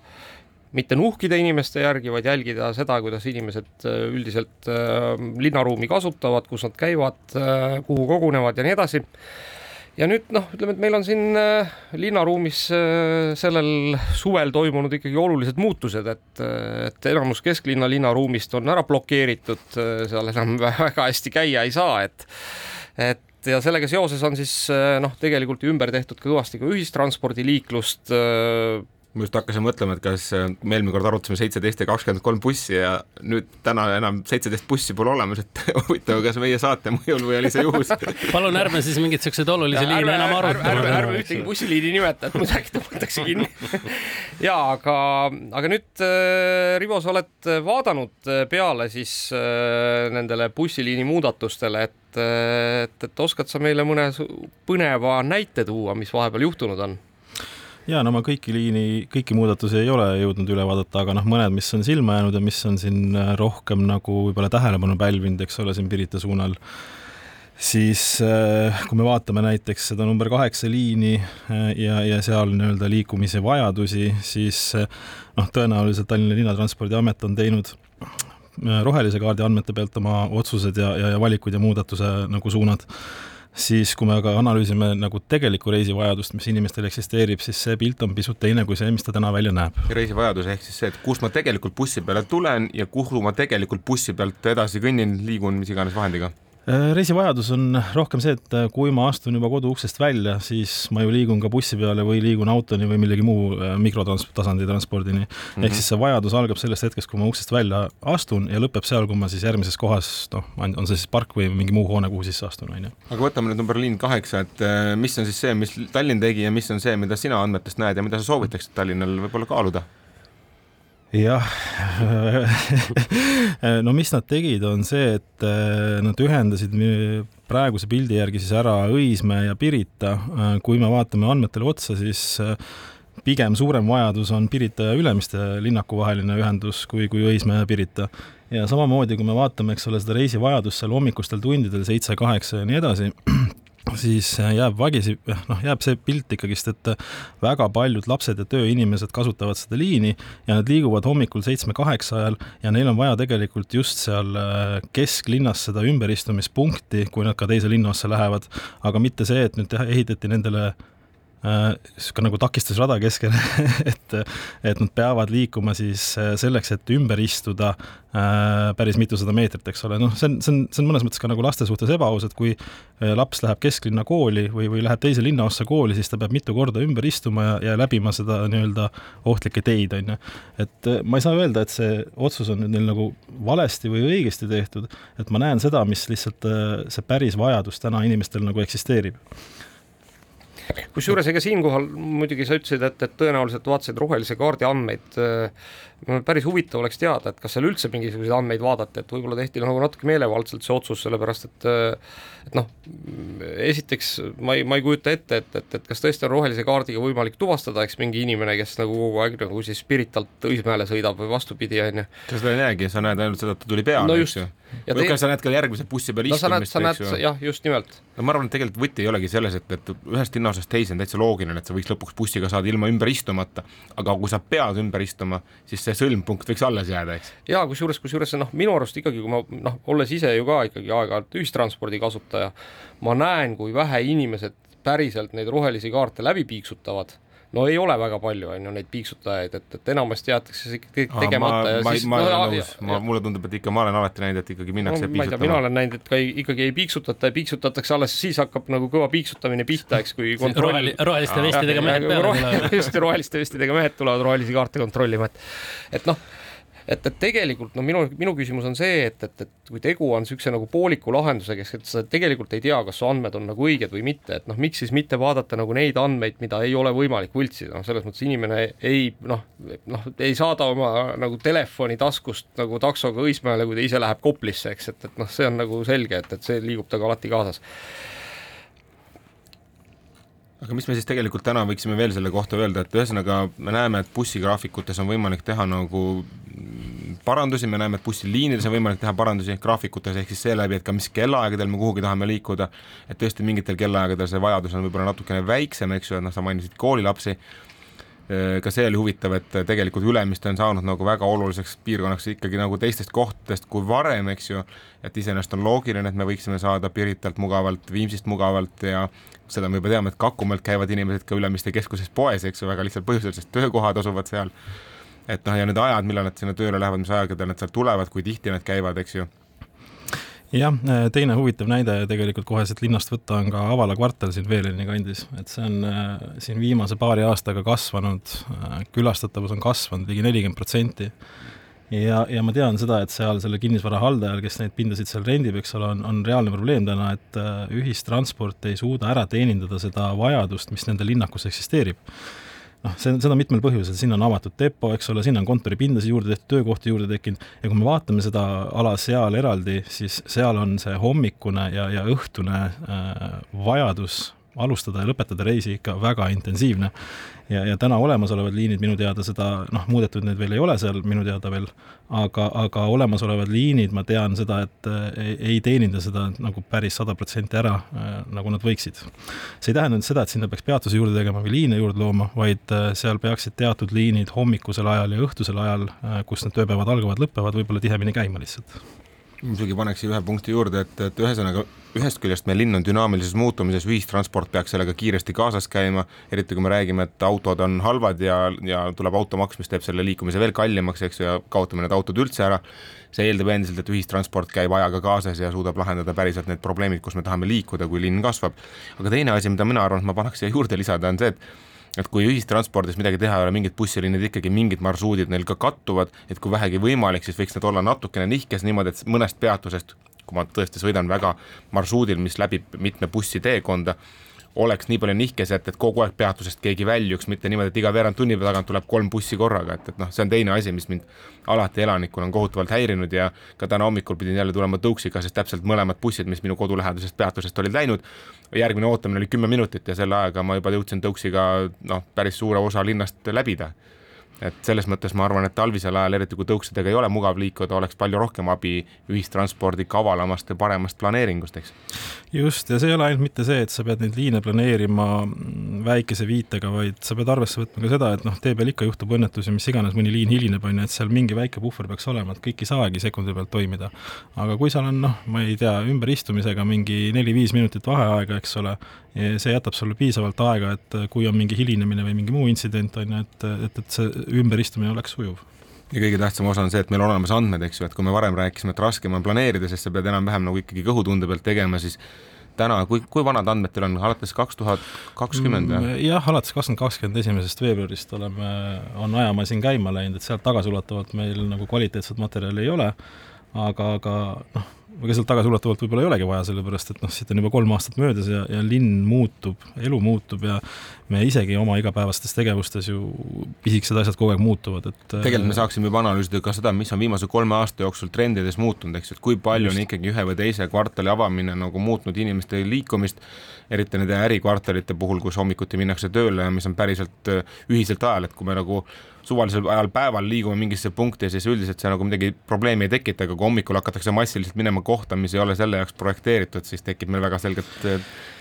mitte nuhkida inimeste järgi, vaid jälgida seda, kuidas inimesed üldiselt linnaruumi kasutavad, kus nad käivad, kuhu kogunevad ja nii edasi. Ja nüüd noh, ütleme, et meil on siin äh, linnaruumis äh, sellel suvel toimunud ikkagi olulised muutused, et, äh, et enamus kesklinna linnaruumist on ära blokeeritud, seal enam väga hästi käia ei saa, et, et ja sellega seoses on siis noh, tegelikult ümber tehtud kõvasti ka ühistranspordiliiklust ma just hakkasin mõtlema, et kas äh, me eelmine kord arutasime seitseteist ja kakskümmend kolm bussi ja nüüd täna enam seitseteist bussi pole olemas, et huvitav, kas meie saate mõjul või oli see juhus palun ärme siis mingeid siukseid olulisi liine enam aruta. ärme, ärme ühtegi bussiliini nimeta, et muidu äkki tõmmatakse kinni ja aga, aga nüüd äh, Rivo, sa oled vaadanud äh, peale siis nendele bussiliini muudatustele, et et, et oskad sa meile mõne põneva näite tuua, mis vahepeal juhtunud on? Ja no ma kõiki liini, kõiki muudatusi ei ole jõudnud üle vaadata, aga noh, mõned, mis on silma jäänud ja mis on siin äh, rohkem nagu võib-olla tähelepanu pälvinud, eks ole, siin Pirita suunal, siis äh, kui me vaatame näiteks seda number kaheksa liini äh, ja, ja seal nii-öelda liikumise vajadusi, siis noh, tõenäoliselt Tallinna Linnatranspordiamet on teinud rohelise kaardi andmete pealt oma otsused ja, ja, ja valikud ja muudatuse nagu suunad siis kui me aga analüüsime nagu tegelikku reisivajadust, mis inimestel eksisteerib, siis see pilt on pisut teine kui see, mis ta täna välja näeb. reisivajadus ehk siis see, et kust ma tegelikult bussi peale tulen ja kuhu ma tegelikult bussi pealt edasi kõnnin, liigun mis iganes vahendiga reisivajadus on rohkem see, et äh, kui ma astun juba kodu uksest välja, siis ma ju liigun ka bussi peale või liigun autoni või millegi muu äh, mikrotasandi transpordini mm. -hmm. ehk siis see vajadus algab sellest hetkest, kui ma uksest välja astun ja lõpeb seal, kui ma siis järgmises kohas, noh, on see siis park või mingi muu hoone, kuhu sisse astun, on ju. aga võtame nüüd number liin kaheksa, et mis on siis see, mis Tallinn tegi ja mis on see, mida sina andmetest näed ja mida sa soovitaksid Tallinnal võib-olla kaaluda? Jah no mis nad tegid, on see, et äh, nad ühendasid praeguse pildi järgi siis ära Õismäe ja Pirita. Äh, kui me vaatame andmetele otsa, siis äh, pigem suurem vajadus on Pirita ja Ülemiste linnaku vaheline ühendus kui, kui Õismäe ja Pirita. ja samamoodi, kui me vaatame, eks ole, seda reisivajadust seal hommikustel tundidel seitse, kaheksa ja nii edasi siis jääb vagisi, noh, jääb see pilt ikkagist, et väga paljud lapsed ja tööinimesed kasutavad seda liini ja nad liiguvad hommikul seitsme-kaheksa ajal ja neil on vaja tegelikult just seal äh, kesklinnas seda ümberistumispunkti, kui nad ka teise linnaossa lähevad, aga mitte see, et nüüd ehitati nendele niisugune äh, nagu takistusrada keskele et, et nad peavad liikuma siis äh, selleks, et ümber istuda äh, päris mitusada meetrit, eks ole, noh, see on, see on, see on mõnes mõttes ka nagu laste suhtes ebaaus, et kui laps läheb kesklinna kooli või, või läheb teise linnaossa kooli, siis ta peab mitu korda ümber istuma ja, ja läbima seda nii-öelda ohtlikke teid, on ju. et ma ei saa öelda, et see otsus on nüüd neil nagu valesti või õigesti tehtud, et ma näen seda, mis lihtsalt see päris vajadus täna inimestel nagu eksisteerib kusjuures ega siinkohal muidugi sa ütlesid, et, et tõenäoliselt vaatasid rohelise kaardi andmeid. Päris huvitav oleks teada, et kas seal üldse mingisuguseid andmeid vaadati, et võib-olla tehti nagu natuke meelevaldselt see otsus, sellepärast et et noh, esiteks ma ei, ma ei kujuta ette, et, et, et kas tõesti on rohelise kaardiga võimalik tuvastada, eks mingi inimene, kes nagu kogu aeg nagu siis Spiritalt Õismäele sõidab või vastupidi, on ju. sa seda ei näegi, sa näed ainult seda, et ta tuli peale no, eks ju ja või te... sa näed ka järgmise bussi peal no, istumist, eks ju. jah, just nimelt. no ma arvan, et tegelikult võti ei olegi selles, et, et ühest linnaosast teise on täitsa loogiline, et sa võiks lõpuks bussiga saada ilma ümber istumata, aga kui sa pead ümber istuma, siis see sõlmpunkt võiks alles jääda, eks. ja kusjuures, kusjuures noh, minu arust ikkagi, kui ma noh, olles ise ju ka ikkagi aeg-ajalt ühistranspordi kasutaja, ma näen, kui vähe inimesed päriselt neid rohelisi kaarte läbi piiksutavad no ei ole väga palju, on ju, neid piiksutajaid, et, et enamasti jäetakse see kõik tegemata ja ma, siis ma, ma no, nõus, ma, mulle tundub, et ikka ma olen alati näinud, et ikkagi minnakse no, piiksutama. mina olen näinud, et ka ei, ikkagi ei piiksutata ja piiksutatakse alles siis hakkab nagu kõva piiksutamine pihta, eks, kui kontroll Roheli, roheliste vestidega mehed peale tulevad. just, roheliste vestidega mehed tulevad rohelisi kaarte kontrollima, et et noh et, et tegelikult no minu, minu küsimus on see, et, et, et kui tegu on niisuguse nagu pooliku lahendusega, et sa tegelikult ei tea, kas su andmed on nagu õiged või mitte, et noh, miks siis mitte vaadata nagu neid andmeid, mida ei ole võimalik võltsida, noh, selles mõttes inimene ei noh, noh, ei saada oma nagu telefoni taskust nagu taksoga Õismäele, kui ta ise läheb Koplisse, eks, et, et noh, see on nagu selge, et, et see liigub temaga alati kaasas aga mis me siis tegelikult täna võiksime veel selle kohta öelda, et ühesõnaga me näeme, et bussigraafikutes on võimalik teha nagu parandusi, me näeme, et bussiliinides on võimalik teha parandusi graafikutes, ehk siis seeläbi, et ka mis kellaaegadel me kuhugi tahame liikuda, et tõesti mingitel kellaaegadel see vajadus on võib-olla natukene väiksem, eks ju, et noh, sa mainisid koolilapsi, ka see oli huvitav, et tegelikult Ülemiste on saanud nagu väga oluliseks piirkonnaks ikkagi nagu teistest kohtadest kui varem, eks ju, et iseenesest on loogiline, et me võiksime saada Piritalt mugavalt, Viimsist mugavalt ja seda me juba teame, et Kakumäelt käivad inimesed ka Ülemiste keskuses poes, eks ju, väga lihtsal põhjusel, sest töökohad asuvad seal. et noh, ja need ajad, millal nad sinna tööle lähevad, mis aegadel nad sealt tulevad, kui tihti nad käivad, eks ju jah, teine huvitav näide tegelikult kohe siit linnast võtta on ka Avala kvartal siin Veelini kandis, et see on äh, siin viimase paari aastaga kasvanud, äh, külastatavus on kasvanud ligi nelikümmend protsenti. Ja, ja ma tean seda, et seal selle kinnisvara haldajal, kes neid pindasid seal rendib, eks ole, on, on reaalne probleem täna, et äh, ühistransport ei suuda ära teenindada seda vajadust, mis nende linnakus eksisteerib noh, see, seda mitmel põhjusel, sinna on avatud depo, eks ole, sinna on kontoripindasid juurde tehtud, töökohti juurde tekkinud. Ja kui me vaatame seda ala seal eraldi, siis seal on see hommikune ja, ja õhtune äh, vajadus alustada ja lõpetada reisi ikka väga intensiivne. ja, ja täna olemasolevad liinid minu teada seda, noh, muudetud need veel ei ole seal minu teada veel, aga, aga olemasolevad liinid, ma tean seda, et äh, ei, ei teeninda seda nagu päris sada protsenti ära, äh, nagu nad võiksid. see ei tähenda nüüd seda, et sinna peaks peatusi juurde tegema või liine juurde looma, vaid äh, seal peaksid teatud liinid hommikusel ajal ja õhtusel ajal, kus need tööpäevad algavad, lõpevad, võib-olla tihemini käima lihtsalt muidugi paneks siia ühe punkti juurde, et, et ühesõnaga ühest küljest meie linn on dünaamilises muutumises, ühistransport peaks sellega kiiresti kaasas käima, eriti kui me räägime, et autod on halvad ja, ja tuleb automaks, mis teeb selle liikumise veel kallimaks, eks ju, ja kaotame need autod üldse ära. see eeldab endiselt, et ühistransport käib ajaga kaasas ja suudab lahendada päriselt need probleemid, kus me tahame liikuda, kui linn kasvab. aga teine asi, mida mina arvan, et ma paneks siia juurde lisada, on see, et et kui ühistranspordis midagi teha ei ole, mingid bussiliinid ikkagi mingid marsruudid neil ka kattuvad, et kui vähegi võimalik, siis võiks need olla natukene nihkes niimoodi, et mõnest peatusest, kui ma tõesti sõidan väga marsruudil, mis läbib mitme bussi teekonda, oleks nii palju nihkeset, et kogu aeg peatusest keegi väljuks, mitte niimoodi, et iga veerand tunni tagant tuleb kolm bussi korraga, et, et noh, see on teine asi, mis mind alati elanikuna on kohutavalt häirinud ja ka täna hommikul pidin jälle tulema tõuksiga, sest täpselt mõlemad bussid, mis minu kodulähedasest peatusest olid läinud, järgmine ootamine oli kümme minutit ja selle ajaga ma juba jõudsin tõuksiga noh, päris suure osa linnast läbida et selles mõttes ma arvan, et talvisel ajal, eriti kui tõuksidega ei ole mugav liikuda, oleks palju rohkem abi ühistranspordi kavalamast ja paremast planeeringust, eks. just, ja see ei ole ainult mitte see, et sa pead neid liine planeerima väikese viitega, vaid sa pead arvesse võtma ka seda, et noh, tee peal ikka juhtub õnnetusi, mis iganes mõni liin hilineb, on ju, et seal mingi väike puhver peaks olema, et kõik ei saagi sekundi pealt toimida. aga kui seal on noh, ma ei tea, ümberistumisega mingi neli-viis minutit vaheaega, eks ole, see jätab sulle piisavalt aega, et kui on mingi hilinemine või mingi muu intsident, on ju, et, et, et see ümberistumine oleks sujuv ja kõige tähtsam osa on see, et meil on olemas andmed, eks ju, et kui me varem rääkisime, et raskem on planeerida, sest sa pead enam-vähem nagu ikkagi kõhutunde pealt tegema, siis täna, kui, kui vanad andmed teil on, alates kaks tuhat kakskümmend või? Mm, jah, alates kakskümmend kakskümmend esimesest veebruarist oleme, on ajamasin käima läinud, et sealt tagasiulatuvalt meil nagu kvaliteetset materjali ei ole, aga, aga noh, ega sealt tagasiulatuvalt võib-olla ei olegi vaja, sellepärast et noh, siit on juba kolm aastat möödas ja, ja linn muutub, elu muutub ja me isegi oma igapäevastes tegevustes ju pisikesed asjad kogu aeg muutuvad, et tegelikult me saaksime juba analüüsida ka seda, mis on viimase kolme aasta jooksul trendides muutunud, eks ju, et kui palju Just. on ikkagi ühe või teise kvartali avamine nagu muutnud inimeste liikumist, eriti nende ärikvartalite puhul, kus hommikuti minnakse tööle ja mis on päriselt ühiselt ajal, et kui me nagu suvalisel ajal päeval liigume mingisse punkti, siis üldiselt see nagu midagi probleemi ei tekita, aga kui hommikul hakatakse massiliselt minema kohta, mis ei ole selle jaoks projekteeritud, siis tekib meil väga selgelt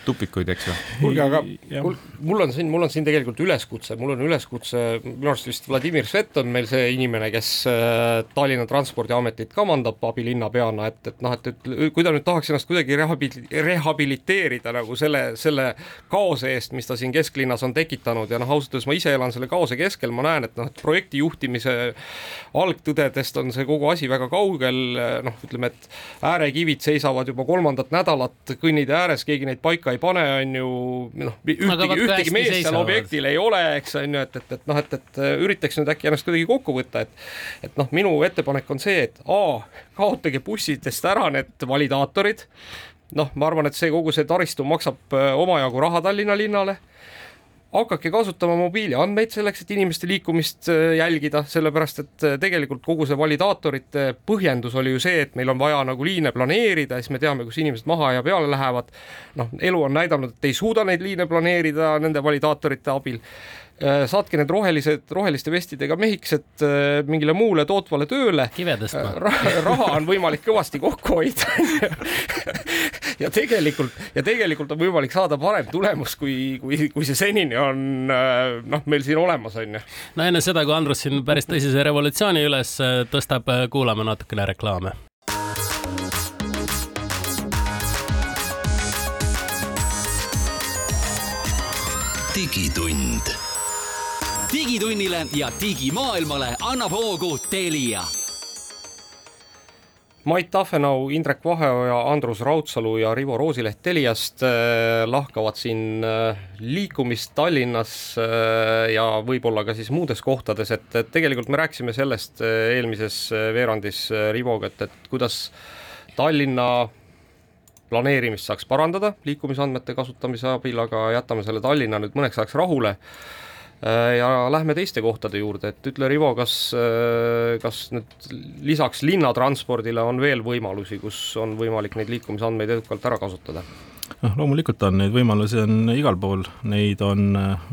tupikuid, eks ju. kuulge, aga mul, mul on siin, mul on siin tegelikult üleskutse, mul on üleskutse, minu arust vist Vladimir Svet on meil see inimene, kes äh, Tallinna Transpordiametit kamandab abilinnapeana, et, et noh, et, et kui ta nüüd tahaks ennast kuidagi rehabil-, rehabiliteerida nagu selle, selle kaose eest, mis ta siin kesklinnas on tekitanud ja noh, ausalt öeldes ma ise elan selle kaose keskel, ma näen, et noh, et projekti juhtimise algtõdedest on see kogu asi väga kaugel, noh, ütleme, et äärekivid seisavad juba kolmandat nädalat kõnnitee ääres, keegi neid paika ei pane, on ju, noh, ühtegi, ühtegi meest seal objektil ei ole, eks on ju, et, et, et noh, et, et üritaks nüüd äkki ennast kuidagi kokku võtta, et et noh, minu ettepanek on see, et A, kaotage bussidest ära need validaatorid, noh, ma arvan, et see kogu see taristu maksab äh, omajagu raha Tallinna linnale hakake kasutama mobiiliandmeid selleks, et inimeste liikumist äh, jälgida, sellepärast et äh, tegelikult kogu see validaatorite põhjendus oli ju see, et meil on vaja nagu liine planeerida, siis me teame, kus inimesed maha ja peale lähevad. noh, elu on näidanud, et ei suuda neid liine planeerida nende validaatorite abil saatke need rohelised, roheliste vestidega mehikesed äh, mingile muule tootvale tööle. kivedest äh, Rah. raha on võimalik kõvasti kokku hoida ja tegelikult ja tegelikult on võimalik saada parem tulemus, kui, kui, kui see senini on noh, meil siin olemas on ju. no enne seda, kui Andrus siin päris tõsise revolutsiooni üles tõstab, kuulame natukene reklaame. digitund digitunnile ja digimaailmale annab hoogu Telia. Mait Tafenau, Indrek Vaheoja, Andrus Raudsalu ja Rivo Roosileht Teliast äh, lahkavad siin äh, liikumist Tallinnas äh, ja võib-olla ka siis muudes kohtades, et, et tegelikult me rääkisime sellest eelmises veerandis Rivoga, et, et kuidas Tallinna planeerimist saaks parandada liikumisandmete kasutamise abil, aga jätame selle Tallinna nüüd mõneks ajaks rahule ja lähme teiste kohtade juurde, et ütle, Rivo, kas, äh, kas nüüd lisaks linnatranspordile on veel võimalusi, kus on võimalik neid liikumisandmeid edukalt ära kasutada? noh, loomulikult on neid võimalusi on igal pool, neid on äh,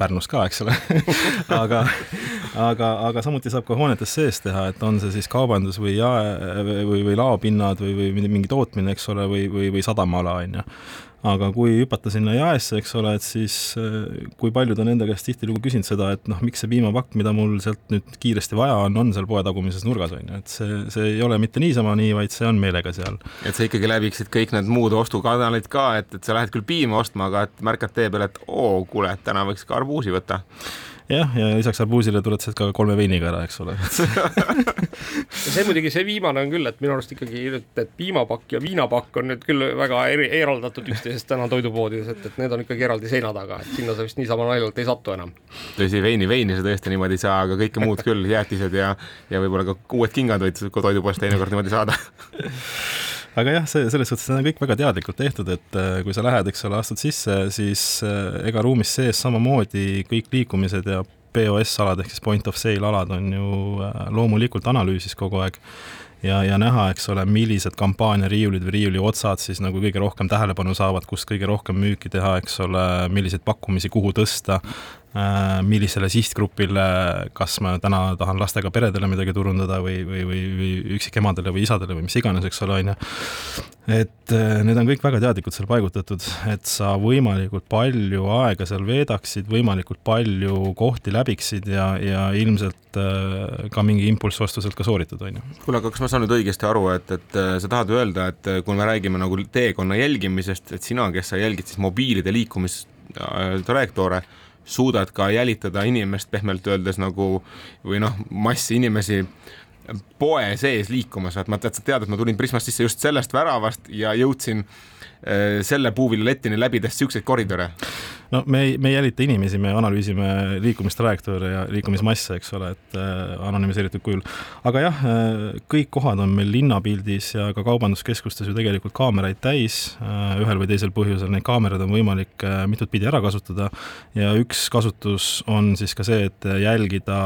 Pärnus ka, eks ole. Aga, aga, aga samuti saab ka hoonetes sees teha, et on see siis kaubandus või jae või, või laopinnad või, või mingi tootmine, eks ole, või, või, või sadamaala, on ju aga kui hüpata sinna jaesse, eks ole, et siis äh, kui paljud on enda käest tihtilugu küsinud seda, et noh, miks see piimapakk, mida mul sealt nüüd kiiresti vaja on, on seal poe tagumises nurgas, on ju, et see, see ei ole mitte niisama nii, vaid see on meelega seal. et sa ikkagi läbiksid kõik need muud ostukanalid ka, et, et sa lähed küll piima ostma, aga et märkad tee peal, et oo, kuule, täna võiks ka arbuusi võtta jah, ja lisaks arbuusile tuled sealt ka kolme veiniga ära, eks ole see muidugi, see viimane on küll, et minu arust ikkagi need piimapakk ja viinapakk on nüüd küll väga eri, eraldatud üksteisest täna toidupoodides, et, et need on ikkagi eraldi seina taga, et sinna sa vist niisama naljalt ei satu enam. tõsi, veini, veini sa tõesti niimoodi ei saa, aga kõike muud küll, jäätised ja, ja võib-olla ka uued kingad võid toidupoest teinekord niimoodi saada aga jah, see selles suhtes need on kõik väga teadlikult tehtud, et äh, kui sa lähed, eks ole, astud sisse, siis äh, ega ruumis sees samamoodi kõik liikumised ja POS-alad ehk siis point of sale alad on ju äh, loomulikult analüüsis kogu aeg. Ja, ja näha, eks ole, millised kampaaniariiulid või riiuli otsad siis nagu kõige rohkem tähelepanu saavad, kust kõige rohkem müüki teha, eks ole, milliseid pakkumisi kuhu tõsta, millisele sihtgrupile, kas ma täna tahan lastega peredele midagi turundada või, või, või, või üksikemadele või isadele või mis iganes, eks ole, on ju. et äh, need on kõik väga teadlikult seal paigutatud, et sa võimalikult palju aega seal veedaksid, võimalikult palju kohti läbiksid ja, ja ilmselt äh, ka mingi impulssvastu sealt ka sooritad, on ju. kuule, aga kas ma saan nüüd õigesti aru, et, et sa tahad öelda, et kui me räägime nagu teekonna jälgimisest, et sina, kes sa jälgid siis mobiilide liikumistrajektoore äh,, suudad ka jälitada inimest pehmelt öeldes nagu või noh, massi inimesi poe sees liikumas, et ma tead, sa tead, et ma tulin Prismast sisse just sellest väravast ja jõudsin äh, selle puuviljalettini läbides siukseid koridore no me ei, me ei jälita inimesi, me analüüsime liikumistrajektoore ja liikumismasse, eks ole, et äh, anonüümiseeritud kujul. aga jah äh,, kõik kohad on meil linnapildis ja ka kaubanduskeskustes ju tegelikult kaameraid täis äh,. ühel või teisel põhjusel neid kaameraid on võimalik mitut pidi ära kasutada ja üks kasutus on siis ka see, et jälgida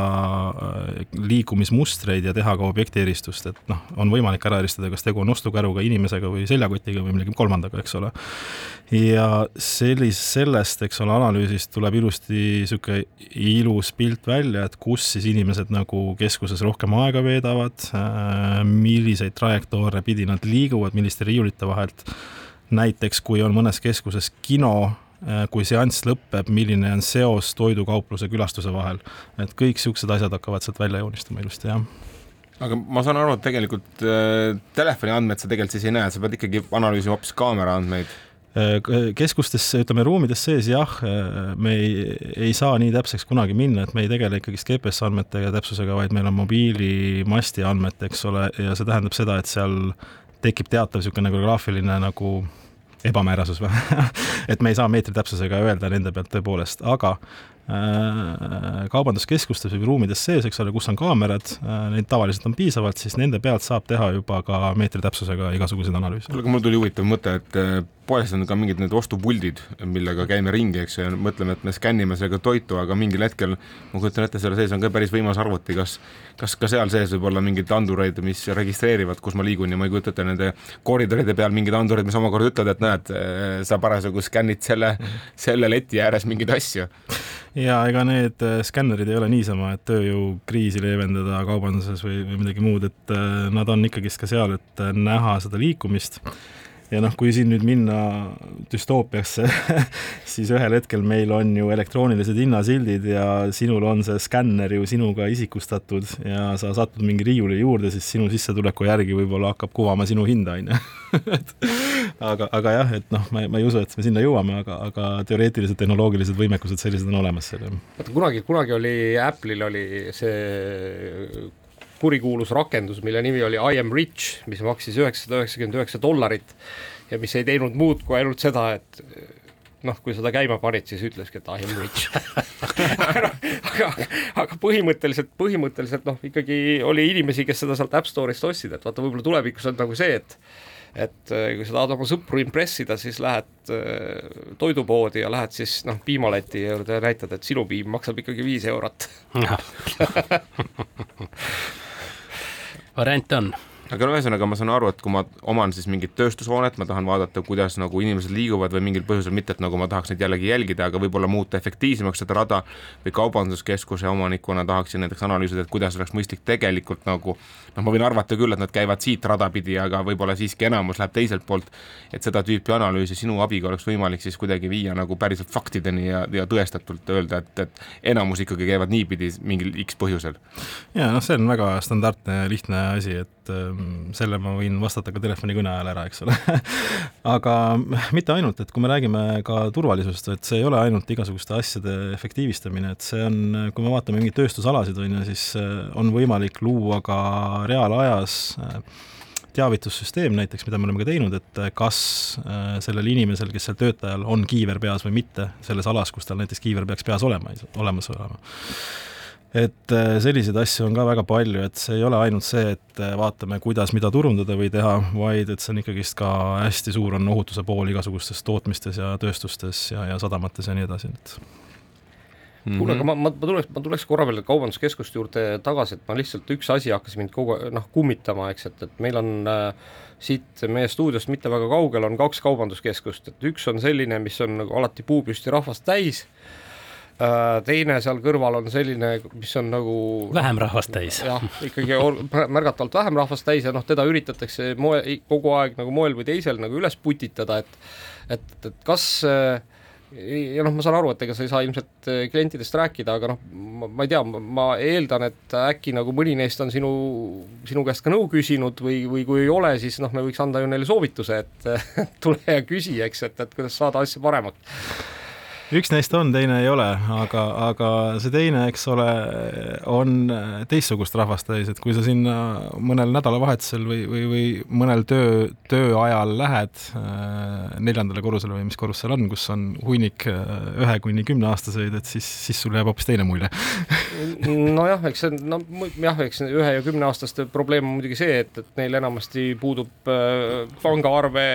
liikumismustreid ja teha ka objekti eristust, et noh, on võimalik ära eristada, kas tegu on ostukäruga, inimesega või seljakotiga või millegi kolmandaga, eks ole. ja sellis-, sellest, eks ole, analüüsist tuleb ilusti niisugune ilus pilt välja, et kus siis inimesed nagu keskuses rohkem aega veedavad, äh, milliseid trajektoore pidi nad liiguvad, milliste riiulite vahelt. näiteks kui on mõnes keskuses kino, äh, kui seanss lõpeb, milline on seos toidukaupluse külastuse vahel. et kõik niisugused asjad hakkavad sealt välja joonistuma ilusti, jah aga ma saan aru, et tegelikult äh, telefoni andmeid sa tegelikult siis ei näe, sa pead ikkagi analüüsima hoopis kaamera andmeid keskustes, ütleme ruumides sees jah, äh, me ei, ei saa nii täpseks kunagi minna, et me ei tegele ikkagist GPS andmete ja täpsusega, vaid meil on mobiilimasti andmed, eks ole, ja see tähendab seda, et seal tekib teatav niisugune graafiline nagu ebamäärasus või et me ei saa meetri täpsusega öelda nende pealt tõepoolest, aga Äh, kaubanduskeskustes või ruumides sees, eks ole, kus on kaamerad, äh, neid tavaliselt on piisavalt, siis nende pealt saab teha juba ka meetri täpsusega igasuguseid analüüse. kuule, aga mul tuli huvitav mõte, et äh, poes on ka mingid need ostupuldid, millega käime ringi, eks ju, ja mõtleme, et me skännime sellega toitu, aga mingil hetkel ma kujutan ette, selle sees on ka päris võimas arvuti, kas kas ka seal sees võib olla mingeid andureid, mis registreerivad, kus ma liigun? Ja ma ei kujuta ette nende koridoride peal mingeid andureid, mis omakorda ütlevad, et näed, sa parasjagu skännid selle, selle leti ääres mingeid asju. ja ega need äh, skännerid ei ole niisama, et tööjõukriisi leevendada kaubanduses või, või midagi muud, et äh, nad on ikkagist ka seal, et äh, näha seda liikumist ja noh, kui siin nüüd minna düstoopiasse siis ühel hetkel meil on ju elektroonilised hinnasildid ja sinul on see skänner ju sinuga isikustatud ja sa satud mingi riiuli juurde, siis sinu sissetuleku järgi võib-olla hakkab kuvama sinu hinda, on ju. aga, aga jah, et noh, ma, ma ei usu, et me sinna jõuame, aga, aga teoreetilised tehnoloogilised võimekused sellised on olemas seal. vaata kunagi, kunagi oli Apple'il oli see kurikuulus rakendus, mille nimi oli I am rich, mis maksis üheksasada üheksakümmend üheksa dollarit ja mis ei teinud muud kui ainult seda, et noh, kui seda käima panid, siis ütleski, et I am rich. Aga, aga, põhimõtteliselt, põhimõtteliselt noh, ikkagi oli inimesi, kes seda sealt App Store'ist ostsid, et vaata, võib-olla tulevikus on nagu see, et et äh, kui sa tahad oma sõpru impressida, siis lähed äh, toidupoodi ja lähed siis noh, piimaleti juurde ja näitad, et sinu piim maksab ikkagi viis eurot variante on aga no ühesõnaga ma saan aru, et kui ma oman siis mingit tööstushoonet, ma tahan vaadata, kuidas nagu inimesed liiguvad või mingil põhjusel mitte, et nagu ma tahaks neid jällegi jälgida, aga võib-olla muuta efektiivsemaks seda rada või kaubanduskeskuse omanikuna tahaksin näiteks analüüsida, et kuidas oleks mõistlik tegelikult nagu noh, ma võin arvata küll, et nad käivad siit rada pidi, aga võib-olla siiski enamus läheb teiselt poolt, et seda tüüpi analüüsi sinu abiga oleks võimalik siis kuidagi viia nagu päriselt faktideni ja, ja tõestatult öelda, et, et enamus ikkagi käivad niipidi mingil X põhjusel. ja noh, see on väga standardne lihtne asi, et ähm, selle ma võin vastata ka telefonikõne ajal ära, eks ole. Aga mitte ainult, et kui me räägime ka turvalisusest, et see ei ole ainult igasuguste asjade efektiivistamine, et see on, kui me vaatame mingeid tööstusalasid, on ju, siis äh, on võimalik luua ka reaalajas äh, teavitussüsteem näiteks, mida me oleme ka teinud, et äh, kas sellel inimesel, kes seal töötajal on kiiver peas või mitte, selles alas, kus tal näiteks kiiver peaks peas olema, olemas olema et äh, selliseid asju on ka väga palju, et see ei ole ainult see, et äh, vaatame, kuidas mida turundada või teha, vaid et see on ikkagist ka hästi suur on ohutuse pool igasugustes tootmistes ja tööstustes ja, ja sadamates ja nii edasi, et Mm -hmm. kuule, aga ma, ma, ma tuleks, ma tuleks korra veel kaubanduskeskuste juurde tagasi, et ma lihtsalt, üks asi hakkas mind kogu noh, kummitama, eks, et, et meil on äh, siit meie stuudiost mitte väga kaugel on kaks kaubanduskeskust, et üks on selline, mis on nagu alati puupüsti rahvast täis Äh, teine seal kõrval on selline, mis on nagu vähem rahvast täis. jah, ikkagi märgatavalt vähem rahvast täis ja noh, teda üritatakse moe, kogu aeg nagu moel või teisel nagu üles putitada, et et, et kas ja noh, ma saan aru, et ega sa ei saa ilmselt klientidest rääkida, aga noh, ma ei tea, ma eeldan, et äkki nagu mõni neist on sinu, sinu käest ka nõu küsinud või, või kui ei ole, siis noh, me võiks anda ju neile soovituse, et tule ja küsi, eks, et, et kuidas saada asja paremaks üks neist on, teine ei ole, aga, aga see teine, eks ole, on teistsugust rahvast täis, et kui sa sinna mõnel nädalavahetusel või, või, või mõnel töö, tööajal lähed äh, neljandale korrusele või mis korrus seal on, kus on hunnik äh, ühe kuni kümneaastaseid, et siis, siis sul jääb hoopis teine mulje nojah, eks see, no jah, eks ühe ja kümneaastaste probleem on muidugi see, et, et neil enamasti puudub äh, pangaarve,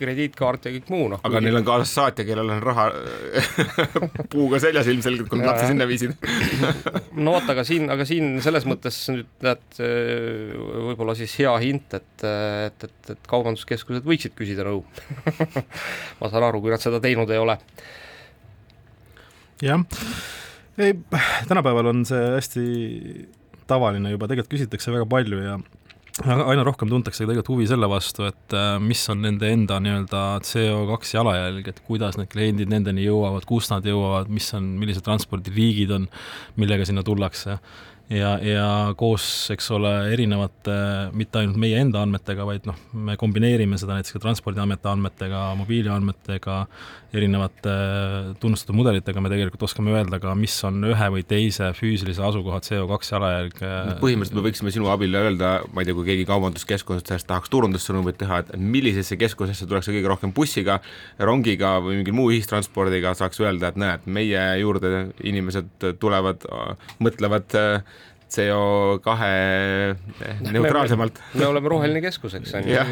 krediitkaart ja kõik muu, noh. aga kui... neil on kaasas saatja, kellel on raha puuga seljas ilmselgelt, kui nad lapse sinna viisid. No vot, aga siin, aga siin selles mõttes nüüd näed võib-olla siis hea hint, et, et, et, et kaubanduskeskused võiksid küsida nõu ma saan aru, kui nad seda teinud ei ole. jah, ei, tänapäeval on see hästi tavaline juba, tegelikult küsitakse väga palju ja aina rohkem tuntakse tegelikult huvi selle vastu, et äh, mis on nende enda nii-öelda CO2 jalajälg, et kuidas need kliendid nendeni jõuavad, kus nad jõuavad, mis on, millised transpordiliigid on, millega sinna tullakse ja, ja koos, eks ole, erinevate, mitte ainult meie enda andmetega, vaid noh, me kombineerime seda näiteks ka Transpordiameti andmetega, mobiiliandmetega, erinevate tunnustatud mudelitega me tegelikult oskame öelda ka, mis on ühe või teise füüsilise asukoha CO2 jalajälg. Äh, põhimõtteliselt me võiksime sinu abil öelda, ma ei tea, kui keegi kaubanduskeskusest tahaks turundussõnumeid teha, et millisesse keskusesse tuleks kõige rohkem bussiga, rongiga või mingi muu ühistranspordiga, saaks öelda, et näed, meie juurde inimesed tulevad, mõtlevad äh, CO2 eh, neutraalsemalt. me oleme roheline keskus, eks on ju.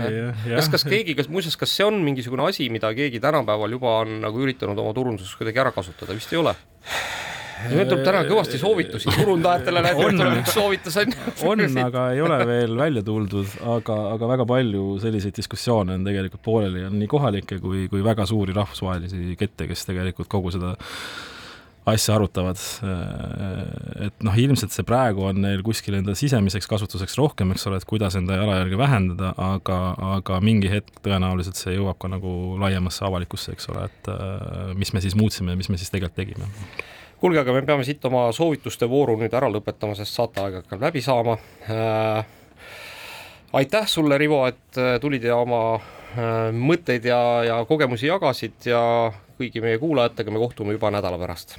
kas, kas keegi, kas muuseas, kas see on mingisugune asi, mida keegi tänapäeval juba on nagu üritanud oma turunduses kuidagi ära kasutada, vist ei ole? meil tuleb täna kõvasti äh, soovitusi turundajatele näiteks tuleb üks soovitus on on, aga ei ole veel välja tuldud, aga, aga väga palju selliseid diskussioone on tegelikult pooleli, on nii kohalikke kui, kui väga suuri rahvusvahelisi kette, kes tegelikult kogu seda asja arutavad. et noh, ilmselt see praegu on neil kuskil enda sisemiseks kasutuseks rohkem, eks ole, et kuidas enda jalajälge vähendada, aga, aga mingi hetk tõenäoliselt see jõuab ka nagu laiemasse avalikkusse, eks ole, et mis me siis muutsime ja mis me siis tegelikult tegime kuulge, aga me peame siit oma soovituste vooru nüüd ära lõpetama, sest saateaeg hakkab läbi saama äh,. aitäh sulle, Rivo, et tulid ja oma äh, mõtteid ja, ja kogemusi jagasid ja kõigi meie kuulajatega me kohtume juba nädala pärast